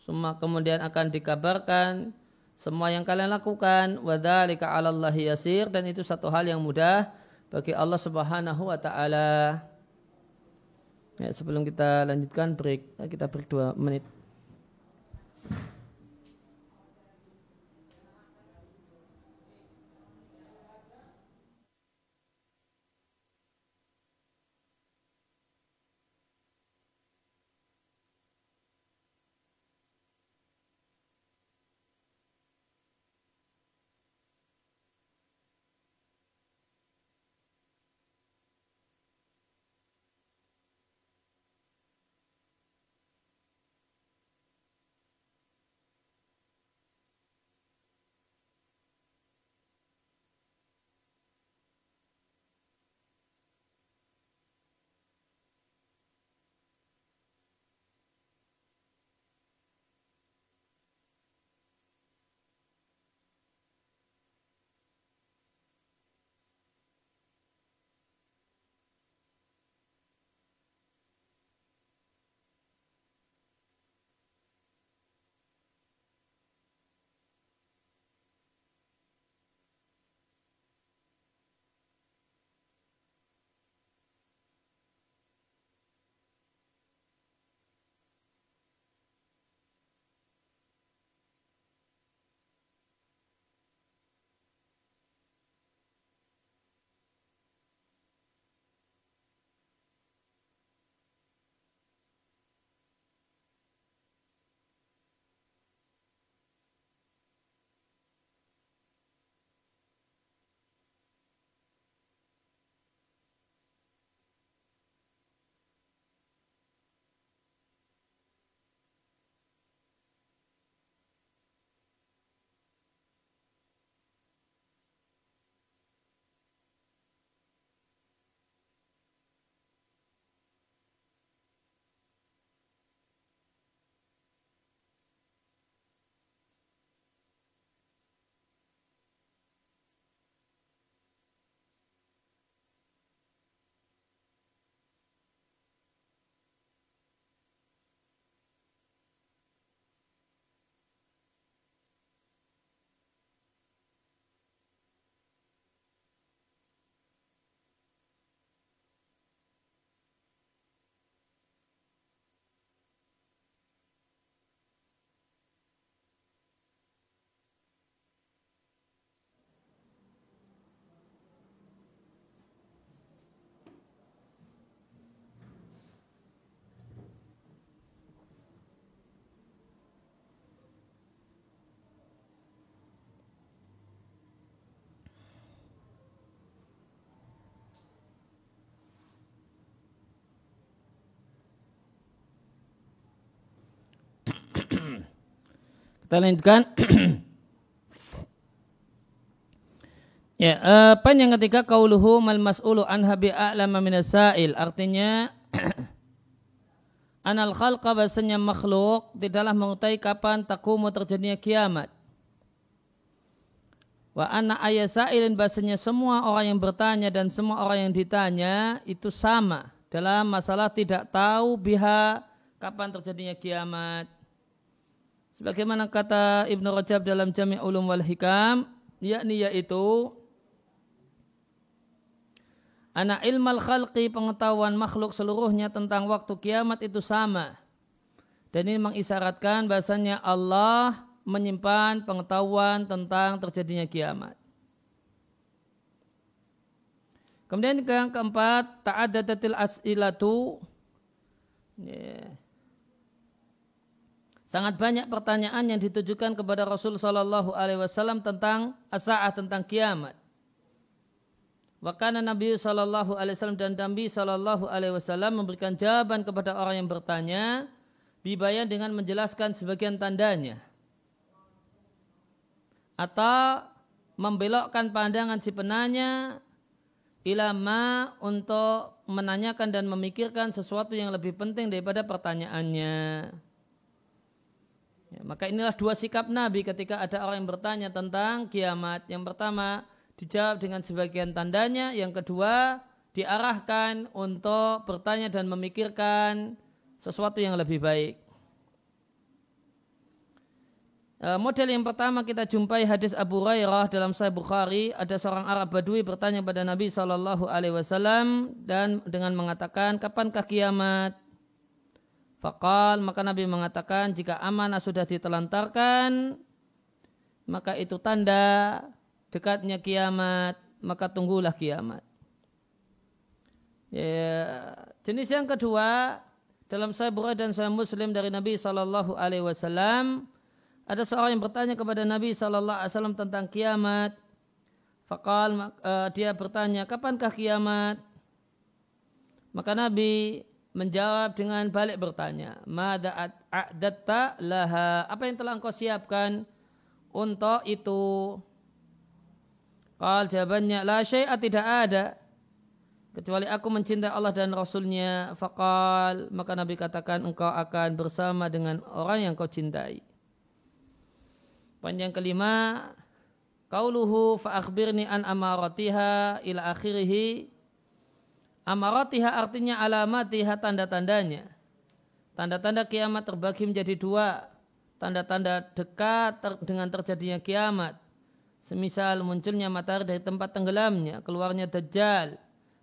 semua kemudian akan dikabarkan semua yang kalian lakukan wadzalika 'alallahi yasir dan itu satu hal yang mudah bagi Allah Subhanahu wa taala. Ya, sebelum kita lanjutkan break, kita break dua menit. Kita lanjutkan. ya, uh, poin yang ketiga kauluhu mal mas'ulu anha bi'a'lama minasail. Artinya anal khalqa bahasanya makhluk tidaklah mengetahui kapan takumu terjadinya kiamat. Wa anna ayasailin bahasanya semua orang yang bertanya dan semua orang yang ditanya itu sama dalam masalah tidak tahu biha kapan terjadinya kiamat. Sebagaimana kata Ibn Rajab dalam Jami' Ulum wal Hikam, yakni yaitu anak ilmal khalqi pengetahuan makhluk seluruhnya tentang waktu kiamat itu sama. Dan ini mengisyaratkan bahasanya Allah menyimpan pengetahuan tentang terjadinya kiamat. Kemudian yang keempat, ta'adadatil as'ilatu. Yeah Sangat banyak pertanyaan yang ditujukan kepada Rasul Shallallahu Alaihi Wasallam tentang asaah tentang kiamat. Wakana Nabi Shallallahu Alaihi Wasallam dan Nabi Shallallahu Alaihi Wasallam memberikan jawaban kepada orang yang bertanya, bibayan dengan menjelaskan sebagian tandanya, atau membelokkan pandangan si penanya ilama untuk menanyakan dan memikirkan sesuatu yang lebih penting daripada pertanyaannya. Ya, maka inilah dua sikap Nabi ketika ada orang yang bertanya tentang kiamat. Yang pertama dijawab dengan sebagian tandanya, yang kedua diarahkan untuk bertanya dan memikirkan sesuatu yang lebih baik. E, model yang pertama kita jumpai hadis Abu Hurairah dalam Sahih Bukhari ada seorang Arab Badui bertanya pada Nabi Shallallahu Alaihi Wasallam dan dengan mengatakan kapankah kiamat? Fakal maka Nabi mengatakan jika amanah sudah ditelantarkan maka itu tanda dekatnya kiamat maka tunggulah kiamat. Ya, jenis yang kedua dalam Sahih Bukhari dan Sahih Muslim dari Nabi Wasallam ada seorang yang bertanya kepada Nabi Wasallam tentang kiamat. Fakal uh, dia bertanya kapankah kiamat? Maka Nabi menjawab dengan balik bertanya, "Mada a'datta laha?" Apa yang telah engkau siapkan untuk itu? Qal jawabannya, "La syai'a tidak ada." Kecuali aku mencintai Allah dan Rasulnya. Fakal, maka Nabi katakan engkau akan bersama dengan orang yang kau cintai. Panjang kelima, Kauluhu fa'akhbirni an amaratiha ila akhirihi Amaratiha artinya alamatiha tanda-tandanya. Tanda-tanda kiamat terbagi menjadi dua. Tanda-tanda dekat ter dengan terjadinya kiamat. Semisal munculnya matahari dari tempat tenggelamnya, keluarnya Dajjal,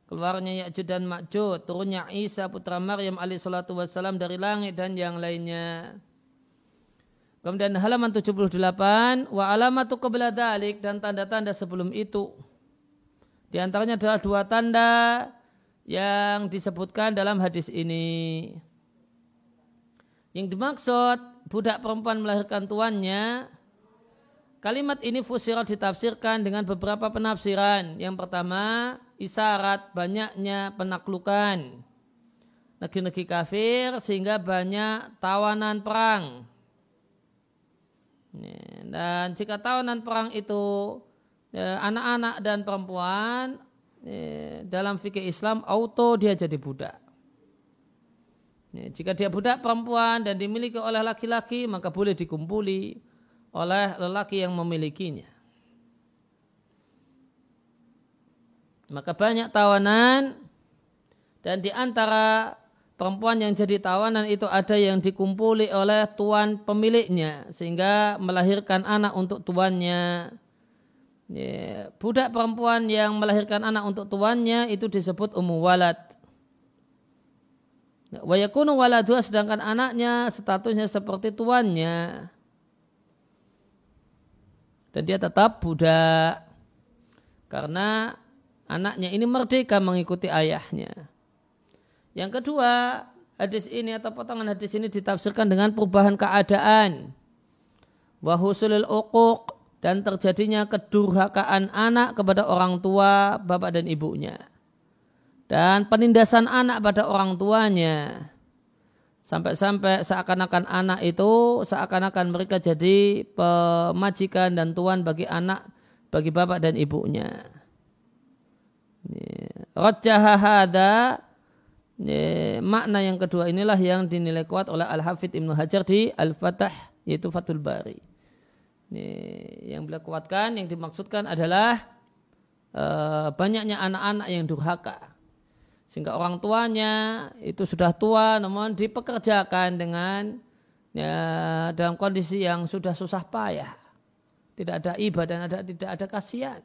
keluarnya Ya'jud dan Ma'jud, turunnya Isa putra Maryam alaihissalatu wassalam dari langit dan yang lainnya. Kemudian halaman 78, wa alamatu qabla dan tanda-tanda sebelum itu. Di antaranya adalah dua tanda yang disebutkan dalam hadis ini. Yang dimaksud budak perempuan melahirkan tuannya, kalimat ini fusirat ditafsirkan dengan beberapa penafsiran. Yang pertama, isyarat banyaknya penaklukan negeri-negeri kafir sehingga banyak tawanan perang. Dan jika tawanan perang itu ya, anak-anak dan perempuan dalam fikih Islam auto dia jadi budak. Jika dia budak perempuan dan dimiliki oleh laki-laki maka boleh dikumpuli oleh lelaki yang memilikinya. Maka banyak tawanan dan di antara perempuan yang jadi tawanan itu ada yang dikumpuli oleh tuan pemiliknya sehingga melahirkan anak untuk tuannya Ya, budak perempuan yang melahirkan anak untuk tuannya itu disebut ummu walad. Wayakunu waladua sedangkan anaknya statusnya seperti tuannya. Dan dia tetap budak. Karena anaknya ini merdeka mengikuti ayahnya. Yang kedua, hadis ini atau potongan hadis ini ditafsirkan dengan perubahan keadaan. Wahusulil uquq dan terjadinya kedurhakaan anak kepada orang tua, bapak dan ibunya. Dan penindasan anak pada orang tuanya. Sampai-sampai seakan-akan anak itu seakan-akan mereka jadi pemajikan dan tuan bagi anak, bagi bapak dan ibunya. Rajaha hadha makna yang kedua inilah yang dinilai kuat oleh Al-Hafidh Ibnu Hajar di Al-Fatah yaitu Fathul Bari. Yang beliau kuatkan yang dimaksudkan adalah uh, banyaknya anak-anak yang durhaka sehingga orang tuanya itu sudah tua namun dipekerjakan dengan ya, dalam kondisi yang sudah susah payah. Tidak ada ibadah dan tidak ada kasihan.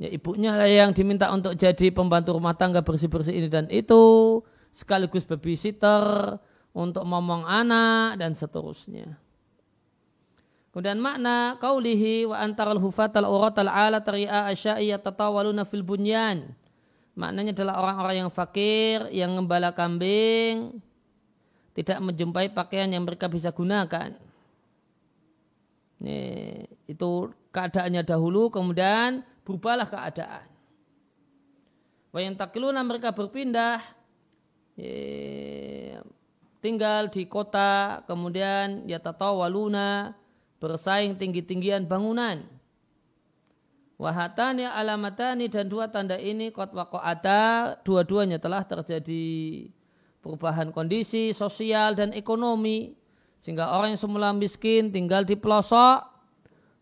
Ya ibunya lah yang diminta untuk jadi pembantu rumah tangga bersih-bersih ini dan itu sekaligus babysitter untuk momong anak dan seterusnya. Kemudian makna kaulihi wa antaral hufatal uratal ala tari'a asya'i yatatawaluna fil bunyan. Maknanya adalah orang-orang yang fakir, yang ngembala kambing, tidak menjumpai pakaian yang mereka bisa gunakan. Ini, itu keadaannya dahulu, kemudian berubahlah keadaan. Wa yang takiluna mereka berpindah, tinggal di kota, kemudian yatatawaluna, bersaing tinggi-tinggian bangunan. Wahatani alamatani dan dua tanda ini kot ada dua-duanya telah terjadi perubahan kondisi sosial dan ekonomi sehingga orang yang semula miskin tinggal di pelosok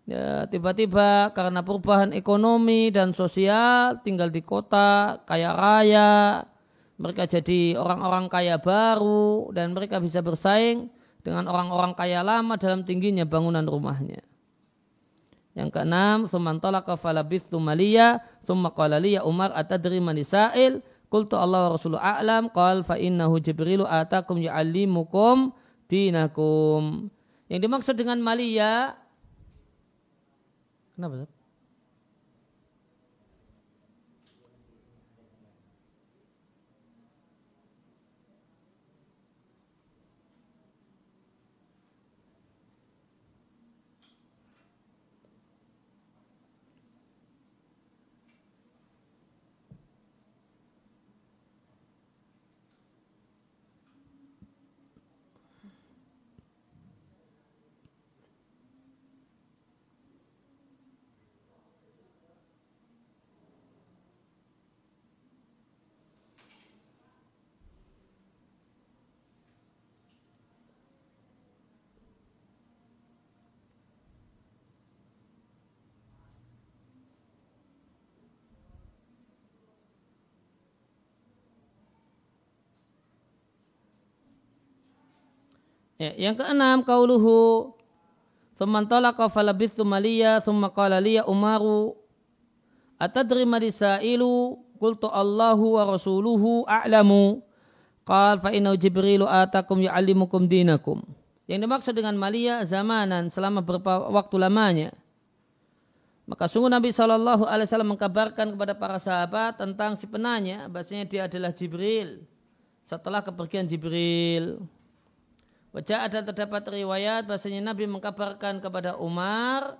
ya, tiba-tiba karena perubahan ekonomi dan sosial tinggal di kota kaya raya mereka jadi orang-orang kaya baru dan mereka bisa bersaing dengan orang-orang kaya lama dalam tingginya bangunan rumahnya. Yang keenam, sumantala kafalabis tumaliya, summa qala Umar atadri manisail, qultu Allah wa Rasulullah a'lam, qal fa innahu Jibrilu atakum ya'allimukum dinakum. Yang dimaksud dengan malia, kenapa? Ya, yang keenam kauluhu Thumman talaqa falabithu maliya thumma qala liya Umaru atadri marisailu qultu Allahu wa rasuluhu a'lamu qal fa inna Jibrilu atakum ya'allimukum dinakum yang dimaksud dengan malia zamanan selama beberapa waktu lamanya maka sungguh Nabi Shallallahu Alaihi Wasallam mengkabarkan kepada para sahabat tentang si penanya, bahasanya dia adalah Jibril. Setelah kepergian Jibril, Wajah ada terdapat riwayat bahasanya Nabi mengkabarkan kepada Umar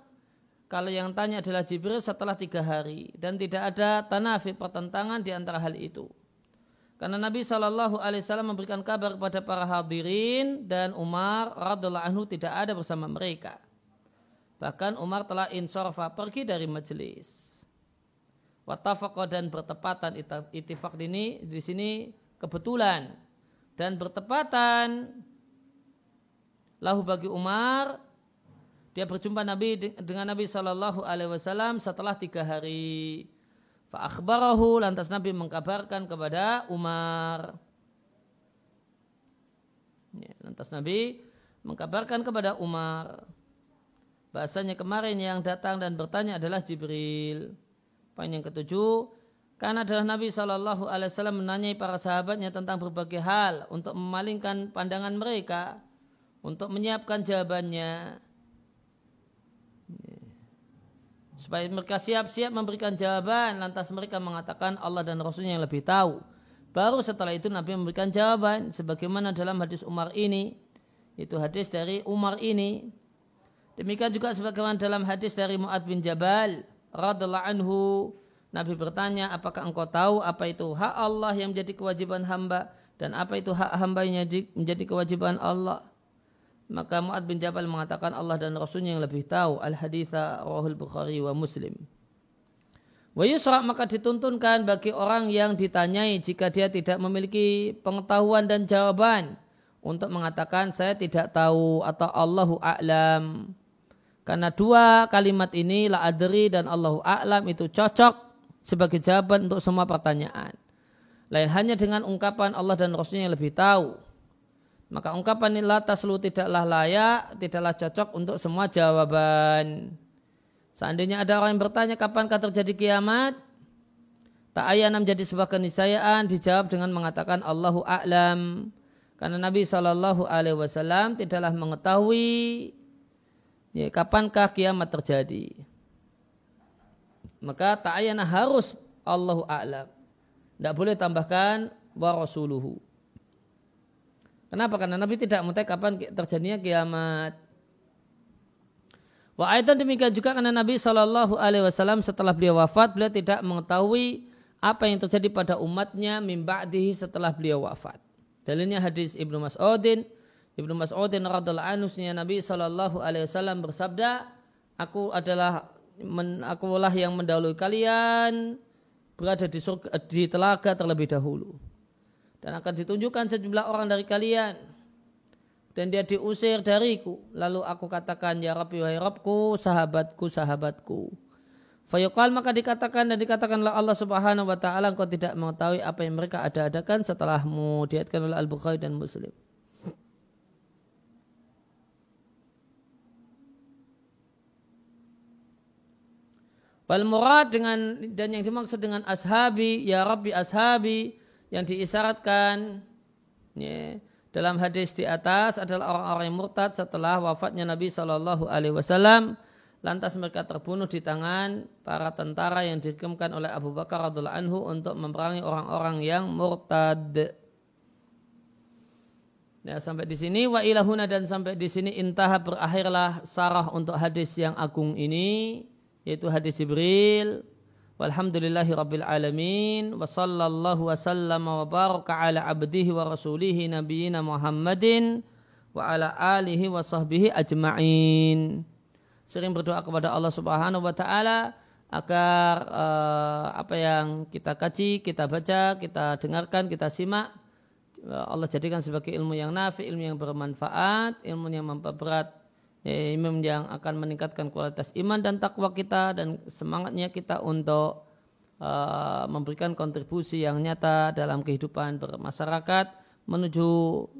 kalau yang tanya adalah Jibril setelah tiga hari dan tidak ada tanafi pertentangan di antara hal itu. Karena Nabi Shallallahu Alaihi Wasallam memberikan kabar kepada para hadirin dan Umar radhiallahu anhu tidak ada bersama mereka. Bahkan Umar telah insorfa pergi dari majelis. Watafakoh dan bertepatan itifak ini di sini kebetulan dan bertepatan lahu bagi Umar dia berjumpa Nabi dengan Nabi Shallallahu Alaihi Wasallam setelah tiga hari. Fa'akhbarahu lantas Nabi mengkabarkan kepada Umar. Ya, lantas Nabi mengkabarkan kepada Umar. Bahasanya kemarin yang datang dan bertanya adalah Jibril. Poin yang ketujuh, karena adalah Nabi Shallallahu Alaihi Wasallam menanyai para sahabatnya tentang berbagai hal untuk memalingkan pandangan mereka untuk menyiapkan jawabannya. Supaya mereka siap-siap memberikan jawaban lantas mereka mengatakan Allah dan Rasulnya yang lebih tahu. Baru setelah itu Nabi memberikan jawaban sebagaimana dalam hadis Umar ini itu hadis dari Umar ini. Demikian juga sebagaimana dalam hadis dari Mu'ad bin Jabal radhiallahu anhu Nabi bertanya, apakah engkau tahu apa itu hak Allah yang menjadi kewajiban hamba? Dan apa itu hak hamba yang menjadi kewajiban Allah? Maka Mu'ad bin Jabal mengatakan Allah dan Rasulnya yang lebih tahu. Al-haditha rahul Bukhari wa Muslim. Wa yusra maka dituntunkan bagi orang yang ditanyai jika dia tidak memiliki pengetahuan dan jawaban untuk mengatakan saya tidak tahu atau Allahu a'lam. Karena dua kalimat ini la adri dan Allahu a'lam itu cocok sebagai jawaban untuk semua pertanyaan. Lain hanya dengan ungkapan Allah dan Rasulnya yang lebih tahu. Maka ungkapan ini la taslu tidaklah layak, tidaklah cocok untuk semua jawaban. Seandainya ada orang yang bertanya kapankah terjadi kiamat, tak ayana menjadi sebuah keniscayaan dijawab dengan mengatakan Allahu a'lam. Karena Nabi Shallallahu Alaihi Wasallam tidaklah mengetahui ya, kapankah kiamat terjadi. Maka ta'ayana harus Allahu a'lam. Tidak boleh tambahkan wa rasuluhu. Kenapa? Karena Nabi tidak mengetahui kapan terjadinya kiamat. Wa aidan demikian juga karena Nabi Shallallahu Alaihi Wasallam setelah beliau wafat beliau tidak mengetahui apa yang terjadi pada umatnya mimba'dihi setelah beliau wafat. Dalilnya hadis Ibnu Mas'udin Ibnu Mas'udin radhiallahu anhu Nabi Shallallahu alaihi wasallam bersabda, "Aku adalah men, akulah yang mendahului kalian berada di surga, di telaga terlebih dahulu. Dan akan ditunjukkan sejumlah orang dari kalian dan dia diusir dariku. Lalu aku katakan, Ya Rabbi, wahai Rabbku, sahabatku, sahabatku. Fayuqal maka dikatakan dan dikatakanlah Allah subhanahu wa ta'ala engkau tidak mengetahui apa yang mereka ada-adakan setelahmu. Diatkan oleh Al-Bukhari dan Muslim. Wal murad dengan dan yang dimaksud dengan ashabi ya Rabbi ashabi yang diisyaratkan ya, dalam hadis di atas adalah orang-orang yang murtad setelah wafatnya Nabi Shallallahu Alaihi Wasallam lantas mereka terbunuh di tangan para tentara yang dikirimkan oleh Abu Bakar radhiallahu anhu untuk memerangi orang-orang yang murtad. Ya, sampai di sini wa ilahuna dan sampai di sini intaha berakhirlah sarah untuk hadis yang agung ini yaitu hadis Jibril walhamdulillahi rabbil alamin. Wa sallallahu wa sallama wa baraka ala abdihi wa rasulihi nabiyina Muhammadin wa ala alihi wa sahbihi ajma'in. Sering berdoa kepada Allah Subhanahu wa taala agar uh, apa yang kita kaji, kita baca, kita dengarkan, kita simak Allah jadikan sebagai ilmu yang nafi, ilmu yang bermanfaat, ilmu yang memperberat ya, imam yang akan meningkatkan kualitas iman dan takwa kita dan semangatnya kita untuk uh, memberikan kontribusi yang nyata dalam kehidupan bermasyarakat menuju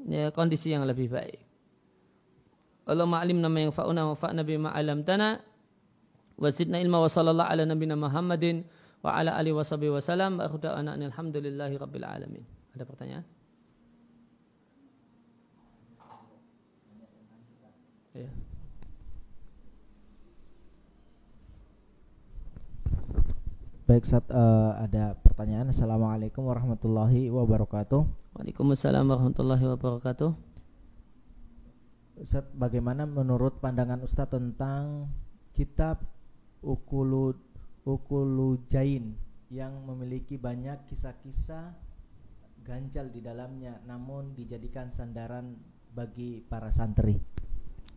ya, kondisi yang lebih baik. Allahumma alim nama yang fa'una wa fa'na bima alam tana wa zidna ilma wa sallallahu ala nabina Muhammadin wa ala alihi wa sahbihi wa salam wa alhamdulillahi rabbil alamin. Ada pertanyaan? Ya. Baik, saat uh, eh, ada pertanyaan. Assalamualaikum warahmatullahi wabarakatuh. Waalaikumsalam warahmatullahi wabarakatuh. Ustaz, bagaimana menurut pandangan Ustaz tentang kitab Ukulu Ukulu Jain yang memiliki banyak kisah-kisah ganjal di dalamnya namun dijadikan sandaran bagi para santri?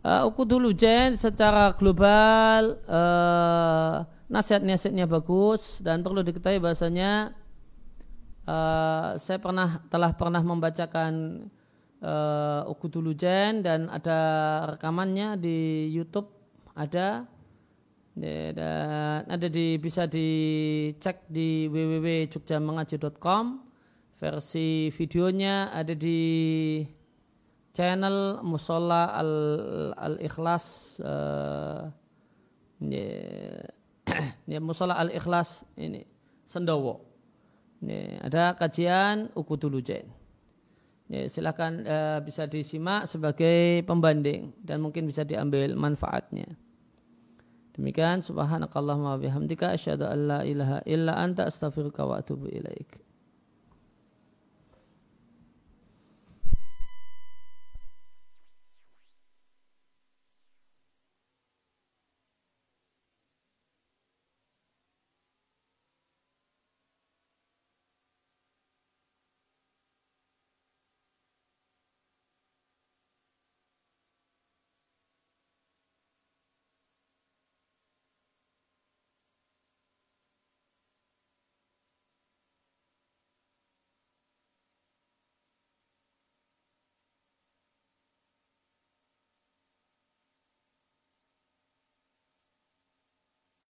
Uh, Ukulu Jain secara global uh, nasihat-nasihatnya bagus dan perlu diketahui bahasanya uh, saya pernah telah pernah membacakan uh, Ukudulujen dan ada rekamannya di YouTube ada. Dan ada di bisa dicek di www.jogjamangaji.com versi videonya ada di channel Musola Al, Al Ikhlas uh, yeah ya musola al ikhlas ini sendowo. Ini ada kajian ukudulu jen ya, silakan uh, bisa disimak sebagai pembanding dan mungkin bisa diambil manfaatnya. Demikian subhanakallahumma bihamdika asyhadu an la ilaha illa anta astaghfiruka wa atubu ilaik